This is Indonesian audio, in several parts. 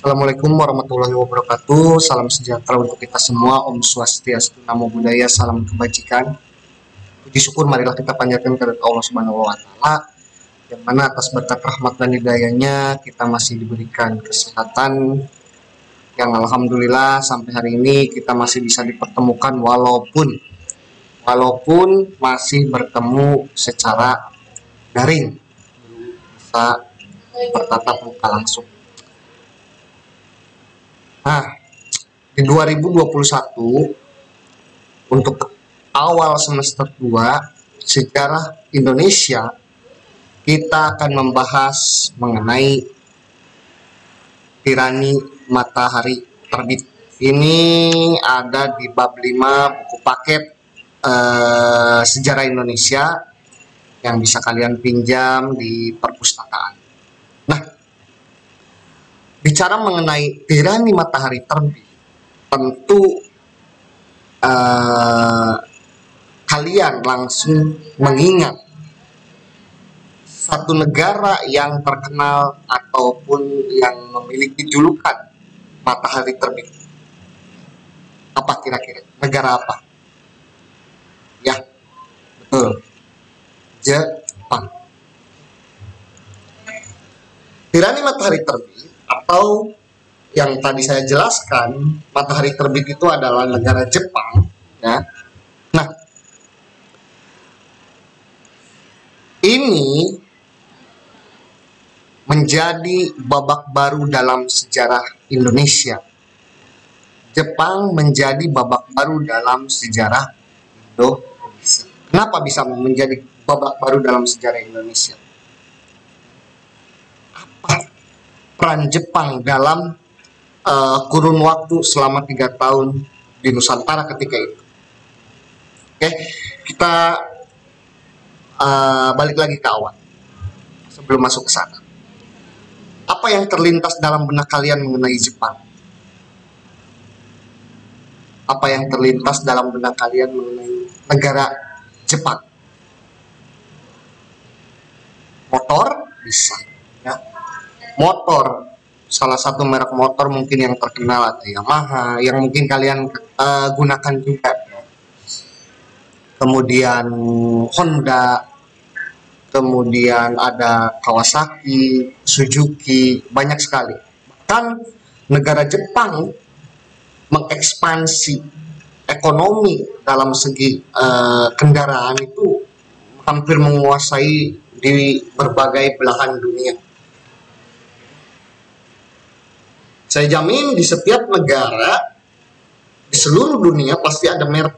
Assalamualaikum warahmatullahi wabarakatuh. Salam sejahtera untuk kita semua. Om Swastiastu, Namo Buddhaya, salam kebajikan. Puji syukur marilah kita panjatkan kepada Allah Subhanahu wa taala yang mana atas berkat rahmat dan hidayahnya kita masih diberikan kesehatan yang alhamdulillah sampai hari ini kita masih bisa dipertemukan walaupun walaupun masih bertemu secara daring bisa bertatap muka langsung Nah, di 2021 untuk awal semester 2 sejarah Indonesia kita akan membahas mengenai tirani matahari terbit. Ini ada di bab 5 buku paket eh, sejarah Indonesia yang bisa kalian pinjam di perpustakaan. Bicara mengenai tirani matahari terbit, tentu uh, kalian langsung mengingat satu negara yang terkenal ataupun yang memiliki julukan matahari terbit. Apa kira-kira? Negara apa? Ya, betul. Jepang. Tirani matahari terbit atau yang tadi saya jelaskan matahari terbit itu adalah negara Jepang ya. Nah ini menjadi babak baru dalam sejarah Indonesia. Jepang menjadi babak baru dalam sejarah Indonesia. Kenapa bisa menjadi babak baru dalam sejarah Indonesia apa peran Jepang dalam uh, kurun waktu selama tiga tahun di Nusantara ketika itu. Oke, kita uh, balik lagi ke awal sebelum masuk ke sana. Apa yang terlintas dalam benak kalian mengenai Jepang? Apa yang terlintas dalam benak kalian mengenai negara Jepang? Motor bisa, ya motor. Salah satu merek motor mungkin yang terkenal atau Yamaha yang mungkin kalian uh, gunakan juga. Kemudian Honda kemudian ada Kawasaki Suzuki banyak sekali. Bahkan negara Jepang mengekspansi ekonomi dalam segi uh, kendaraan itu hampir menguasai di berbagai belahan dunia Saya jamin di setiap negara di seluruh dunia pasti ada merek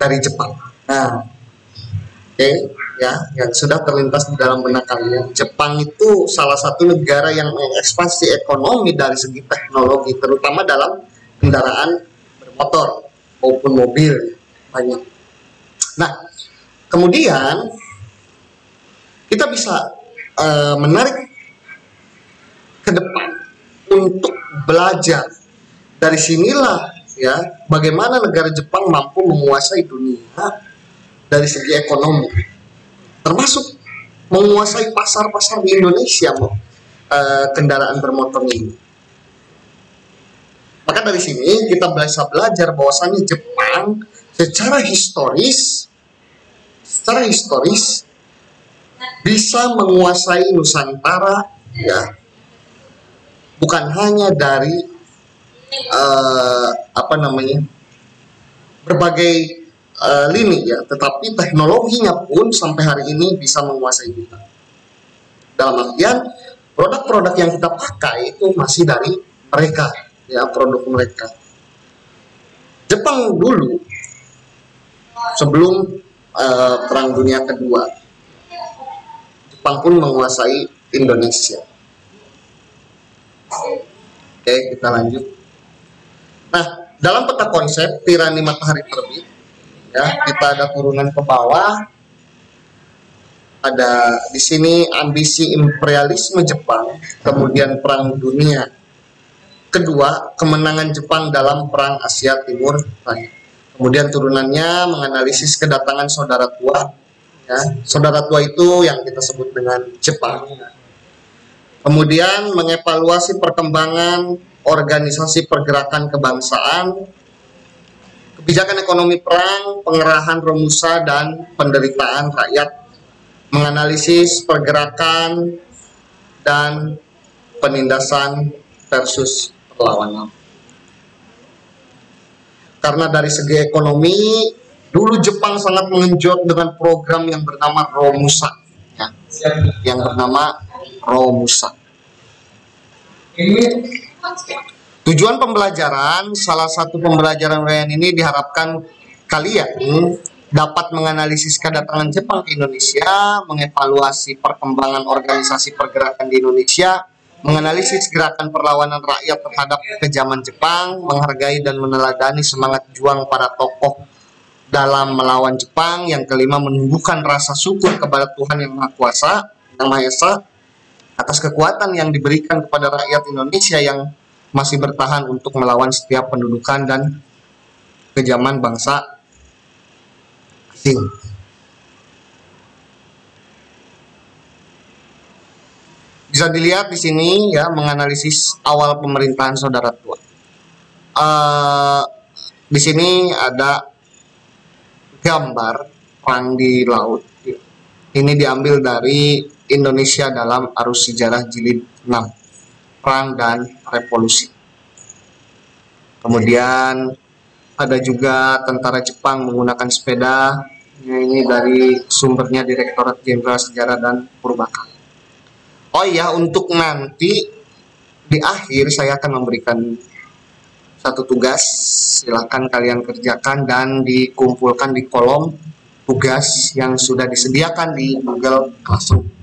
dari Jepang. Nah, oke okay, ya yang sudah terlintas di dalam benak kalian. Jepang itu salah satu negara yang mengekspansi ekonomi dari segi teknologi, terutama dalam kendaraan bermotor maupun mobil banyak. Nah, kemudian kita bisa uh, menarik ke depan untuk belajar. Dari sinilah ya bagaimana negara Jepang mampu menguasai dunia dari segi ekonomi. Termasuk menguasai pasar-pasar di Indonesia uh, kendaraan bermotor ini. Maka dari sini kita bisa belajar bahwasannya Jepang secara historis secara historis bisa menguasai Nusantara ya bukan hanya dari uh, apa namanya berbagai uh, lini ya, tetapi teknologinya pun sampai hari ini bisa menguasai kita. Dalam artian produk-produk yang kita pakai itu masih dari mereka ya produk mereka. Jepang dulu sebelum uh, Perang Dunia Kedua, Jepang pun menguasai Indonesia Oke, kita lanjut. Nah, dalam peta konsep tirani matahari terbit, ya kita ada turunan ke bawah. Ada di sini ambisi imperialisme Jepang, kemudian perang dunia. Kedua, kemenangan Jepang dalam perang Asia Timur Kemudian turunannya menganalisis kedatangan saudara tua. Ya, saudara tua itu yang kita sebut dengan Jepang Kemudian mengevaluasi perkembangan organisasi pergerakan kebangsaan, kebijakan ekonomi perang, pengerahan Romusa dan penderitaan rakyat, menganalisis pergerakan dan penindasan versus perlawanan. Karena dari segi ekonomi, dulu Jepang sangat mengenjot dengan program yang bernama Romusa, ya, yang bernama Romusa. Tujuan pembelajaran, salah satu pembelajaran Ryan ini diharapkan kalian dapat menganalisis kedatangan Jepang ke Indonesia, mengevaluasi perkembangan organisasi pergerakan di Indonesia, menganalisis gerakan perlawanan rakyat terhadap kejaman Jepang, menghargai dan meneladani semangat juang para tokoh dalam melawan Jepang. Yang kelima, menumbuhkan rasa syukur kepada Tuhan Yang Maha Kuasa, Yang Maha Esa, atas kekuatan yang diberikan kepada rakyat Indonesia yang masih bertahan untuk melawan setiap pendudukan dan kejaman bangsa asing. Bisa dilihat di sini ya menganalisis awal pemerintahan saudara tua. Uh, di sini ada gambar perang di laut. Ini diambil dari Indonesia dalam arus sejarah jilid 6 Perang dan Revolusi. Kemudian ada juga tentara Jepang menggunakan sepeda. Ini dari sumbernya Direktorat Jenderal Sejarah dan Purbakala oh iya untuk nanti di akhir saya akan memberikan satu tugas. Silahkan kalian kerjakan dan dikumpulkan di kolom tugas yang sudah disediakan di Google Classroom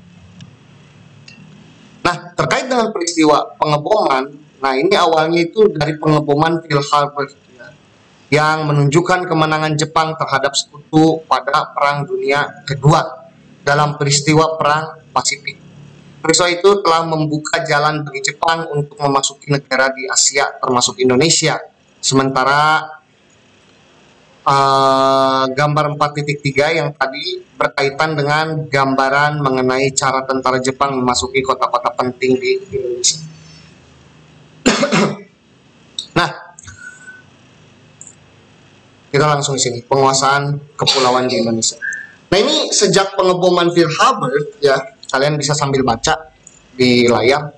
Nah, terkait dengan peristiwa pengeboman, nah ini awalnya itu dari pengeboman Pearl Harbor ya, yang menunjukkan kemenangan Jepang terhadap sekutu pada Perang Dunia Kedua dalam peristiwa Perang Pasifik. Peristiwa itu telah membuka jalan bagi Jepang untuk memasuki negara di Asia termasuk Indonesia. Sementara uh, gambar 4.3 yang tadi berkaitan dengan gambaran mengenai cara tentara Jepang memasuki kota-kota penting di Indonesia. nah, kita langsung sini penguasaan kepulauan di Indonesia. Nah ini sejak pengeboman Pearl Harbor ya kalian bisa sambil baca di layar.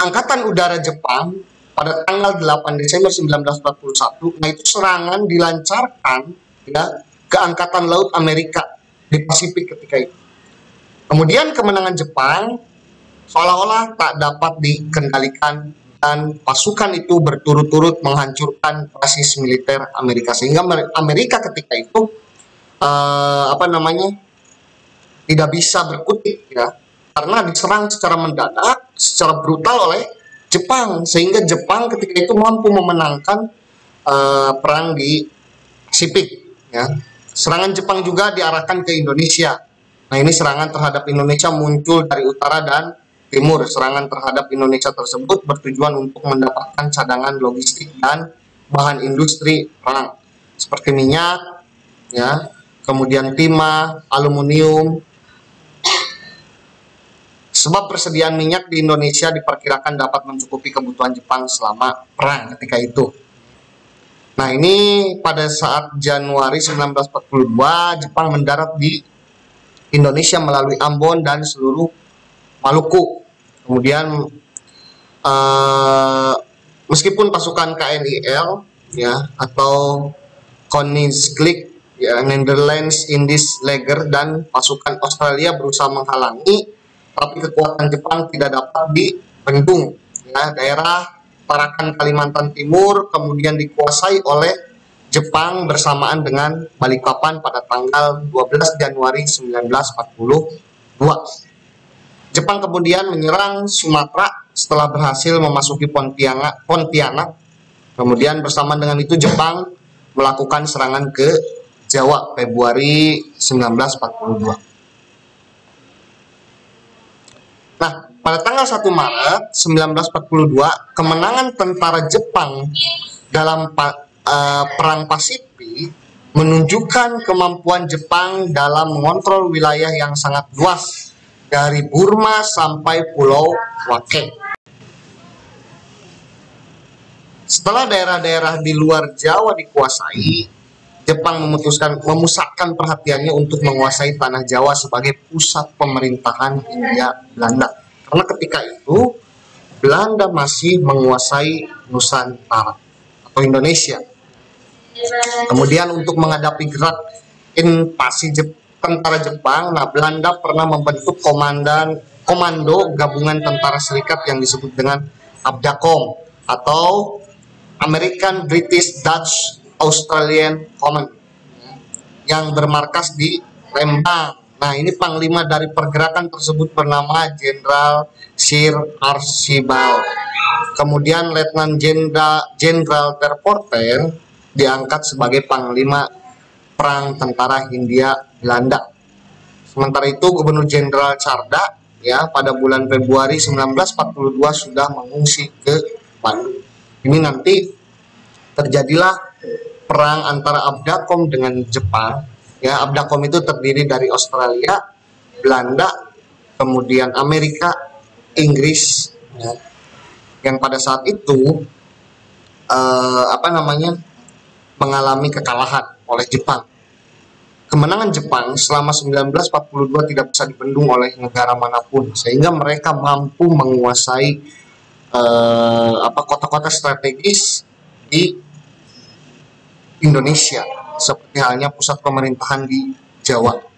Angkatan Udara Jepang pada tanggal 8 Desember 1941 nah itu serangan dilancarkan ya ke angkatan laut Amerika di Pasifik ketika itu. Kemudian kemenangan Jepang seolah-olah tak dapat dikendalikan dan pasukan itu berturut-turut menghancurkan basis militer Amerika. Sehingga Amerika ketika itu uh, apa namanya tidak bisa berkutik ya karena diserang secara mendadak secara brutal oleh Jepang sehingga Jepang ketika itu mampu memenangkan uh, perang di Pasifik ya. Serangan Jepang juga diarahkan ke Indonesia. Nah, ini serangan terhadap Indonesia muncul dari utara dan timur. Serangan terhadap Indonesia tersebut bertujuan untuk mendapatkan cadangan logistik dan bahan industri perang seperti minyak ya, kemudian timah, aluminium, Sebab persediaan minyak di Indonesia diperkirakan dapat mencukupi kebutuhan Jepang selama perang ketika itu. Nah ini pada saat Januari 1942 Jepang mendarat di Indonesia melalui Ambon dan seluruh Maluku. Kemudian uh, meskipun pasukan KNIL ya atau Koningsklik ya Netherlands Indies Lager dan pasukan Australia berusaha menghalangi tapi kekuatan Jepang tidak dapat dibendung. Ya, daerah Tarakan Kalimantan Timur kemudian dikuasai oleh Jepang bersamaan dengan Balikpapan pada tanggal 12 Januari 1942. Jepang kemudian menyerang Sumatera setelah berhasil memasuki Pontianak, Pontianak. Kemudian bersama dengan itu Jepang melakukan serangan ke Jawa Februari 1942. Nah, pada tanggal 1 Maret 1942, kemenangan tentara Jepang dalam uh, Perang Pasifik menunjukkan kemampuan Jepang dalam mengontrol wilayah yang sangat luas dari Burma sampai Pulau Wake. Setelah daerah-daerah di luar Jawa dikuasai, Jepang memutuskan memusatkan perhatiannya untuk menguasai tanah Jawa sebagai pusat pemerintahan Hindia Belanda. Karena ketika itu Belanda masih menguasai Nusantara atau Indonesia. Kemudian untuk menghadapi gerak invasi tentara Jepang, nah Belanda pernah membentuk komandan komando gabungan tentara serikat yang disebut dengan Abdakom atau American British Dutch Australian Command yang bermarkas di Lembang. Nah, ini panglima dari pergerakan tersebut bernama Jenderal Sir Archibald. Kemudian Letnan Jenderal Jenderal Terporter diangkat sebagai panglima perang tentara Hindia Belanda. Sementara itu Gubernur Jenderal Carda ya pada bulan Februari 1942 sudah mengungsi ke Bandung. Ini nanti terjadilah perang antara Abdakom dengan Jepang. Ya, Abdakom itu terdiri dari Australia, Belanda, kemudian Amerika, Inggris. Ya. Yang pada saat itu eh, apa namanya mengalami kekalahan oleh Jepang. Kemenangan Jepang selama 1942 tidak bisa dibendung oleh negara mana pun, sehingga mereka mampu menguasai eh, apa kota-kota strategis di Indonesia seperti halnya pusat pemerintahan di Jawa.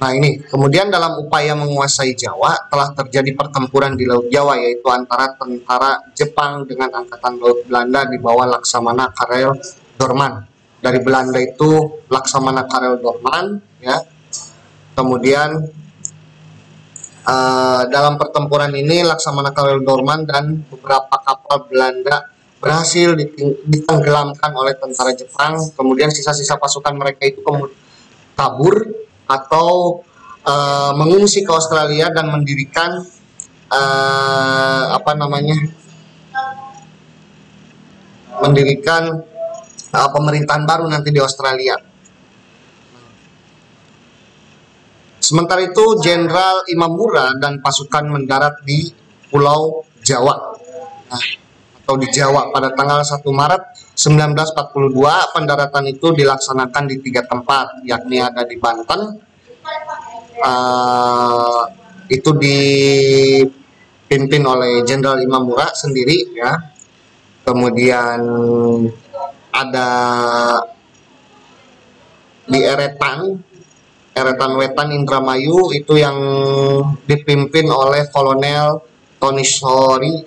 Nah ini, kemudian dalam upaya menguasai Jawa telah terjadi pertempuran di Laut Jawa yaitu antara tentara Jepang dengan Angkatan Laut Belanda di bawah Laksamana Karel Dorman. Dari Belanda itu Laksamana Karel Dorman, ya. Kemudian Uh, dalam pertempuran ini Laksamana Karel Dorman dan beberapa kapal Belanda berhasil ditenggelamkan oleh tentara Jepang. Kemudian sisa-sisa pasukan mereka itu kabur atau uh, mengungsi ke Australia dan mendirikan uh, apa namanya mendirikan uh, pemerintahan baru nanti di Australia. Sementara itu Jenderal Imamura dan pasukan mendarat di Pulau Jawa. Nah, atau di Jawa pada tanggal 1 Maret 1942 pendaratan itu dilaksanakan di tiga tempat yakni ada di Banten uh, itu dipimpin oleh Jenderal Imamura sendiri ya. Kemudian ada di Eretan Eretan Wetan Indramayu itu yang dipimpin oleh Kolonel Tony Sori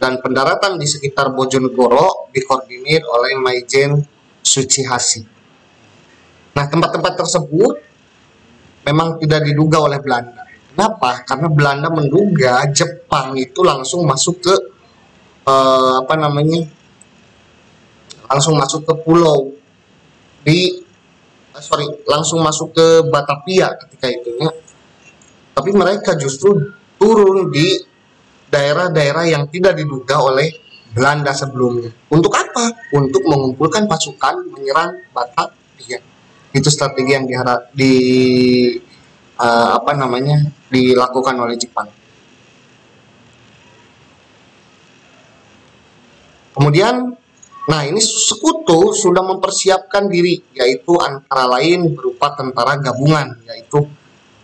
dan pendaratan di sekitar Bojonegoro dikoordinir oleh Maijen Sucihasi. Nah, tempat-tempat tersebut memang tidak diduga oleh Belanda. Kenapa? Karena Belanda menduga Jepang itu langsung masuk ke eh, apa namanya? langsung masuk ke pulau di sorry langsung masuk ke Batavia ketika itu ya. Tapi mereka justru turun di daerah-daerah yang tidak diduga oleh Belanda sebelumnya. Untuk apa? Untuk mengumpulkan pasukan menyerang Batavia. Itu strategi yang diharap di uh, apa namanya dilakukan oleh Jepang. Kemudian Nah, ini sekutu sudah mempersiapkan diri, yaitu antara lain berupa tentara gabungan, yaitu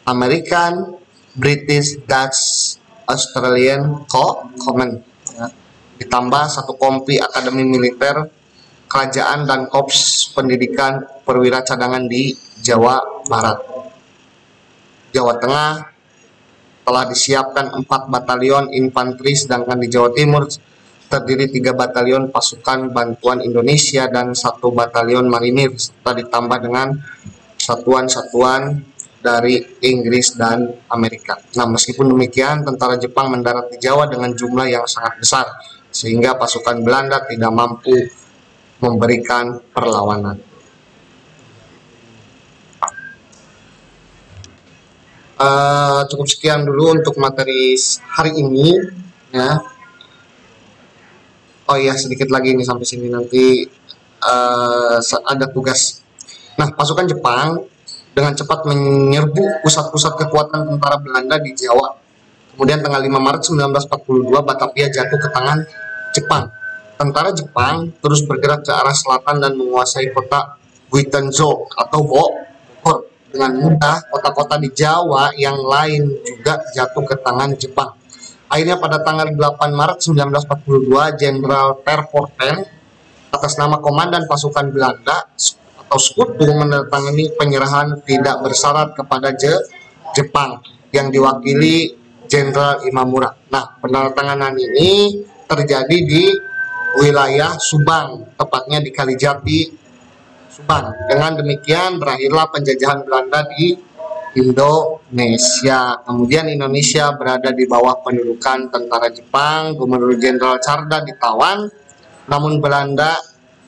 American, British, Dutch, Australian Command. Ya. Ditambah satu kompi akademi militer, kerajaan dan korps pendidikan perwira cadangan di Jawa Barat. Jawa Tengah telah disiapkan empat batalion infanteri, sedangkan di Jawa Timur terdiri tiga batalion pasukan bantuan Indonesia dan satu batalion marinir serta ditambah dengan satuan-satuan dari Inggris dan Amerika. Nah, meskipun demikian, tentara Jepang mendarat di Jawa dengan jumlah yang sangat besar, sehingga pasukan Belanda tidak mampu memberikan perlawanan. Uh, cukup sekian dulu untuk materi hari ini. Ya, oh iya sedikit lagi nih sampai sini nanti uh, ada tugas Nah, pasukan Jepang dengan cepat menyerbu pusat-pusat kekuatan tentara Belanda di Jawa. Kemudian tanggal 5 Maret 1942 Batavia jatuh ke tangan Jepang. Tentara Jepang terus bergerak ke arah selatan dan menguasai kota Guitanzo atau Bogor. Dengan mudah, kota-kota di Jawa yang lain juga jatuh ke tangan Jepang. Akhirnya pada tanggal 8 Maret 1942, Jenderal Terporten atas nama Komandan Pasukan Belanda atau sekutu menandatangani penyerahan tidak bersyarat kepada Je Jepang yang diwakili Jenderal Imamura. Nah, penandatanganan ini terjadi di wilayah Subang, tepatnya di Kalijati, Subang. Dengan demikian berakhirlah penjajahan Belanda di Indonesia. Kemudian Indonesia berada di bawah pendudukan tentara Jepang, Gubernur Jenderal Carda ditawan, namun Belanda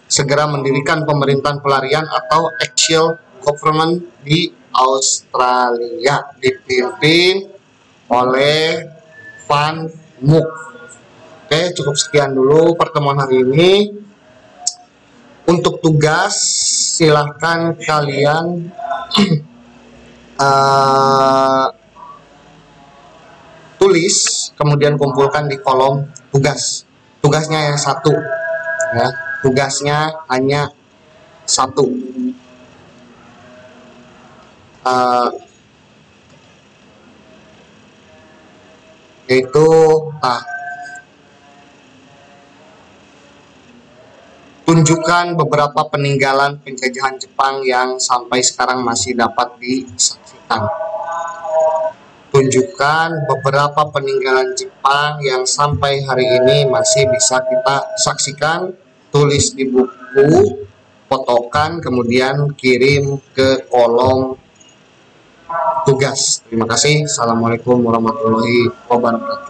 segera mendirikan pemerintahan pelarian atau actual government di Australia dipimpin oleh Van Mook. Oke, cukup sekian dulu pertemuan hari ini. Untuk tugas silahkan kalian uh, tulis kemudian kumpulkan di kolom tugas. Tugasnya yang satu ya tugasnya hanya satu uh, yaitu ah, tunjukkan beberapa peninggalan penjajahan Jepang yang sampai sekarang masih dapat disaksikan tunjukkan beberapa peninggalan Jepang yang sampai hari ini masih bisa kita saksikan tulis di buku, fotokan, kemudian kirim ke kolom tugas. Terima kasih. Assalamualaikum warahmatullahi wabarakatuh.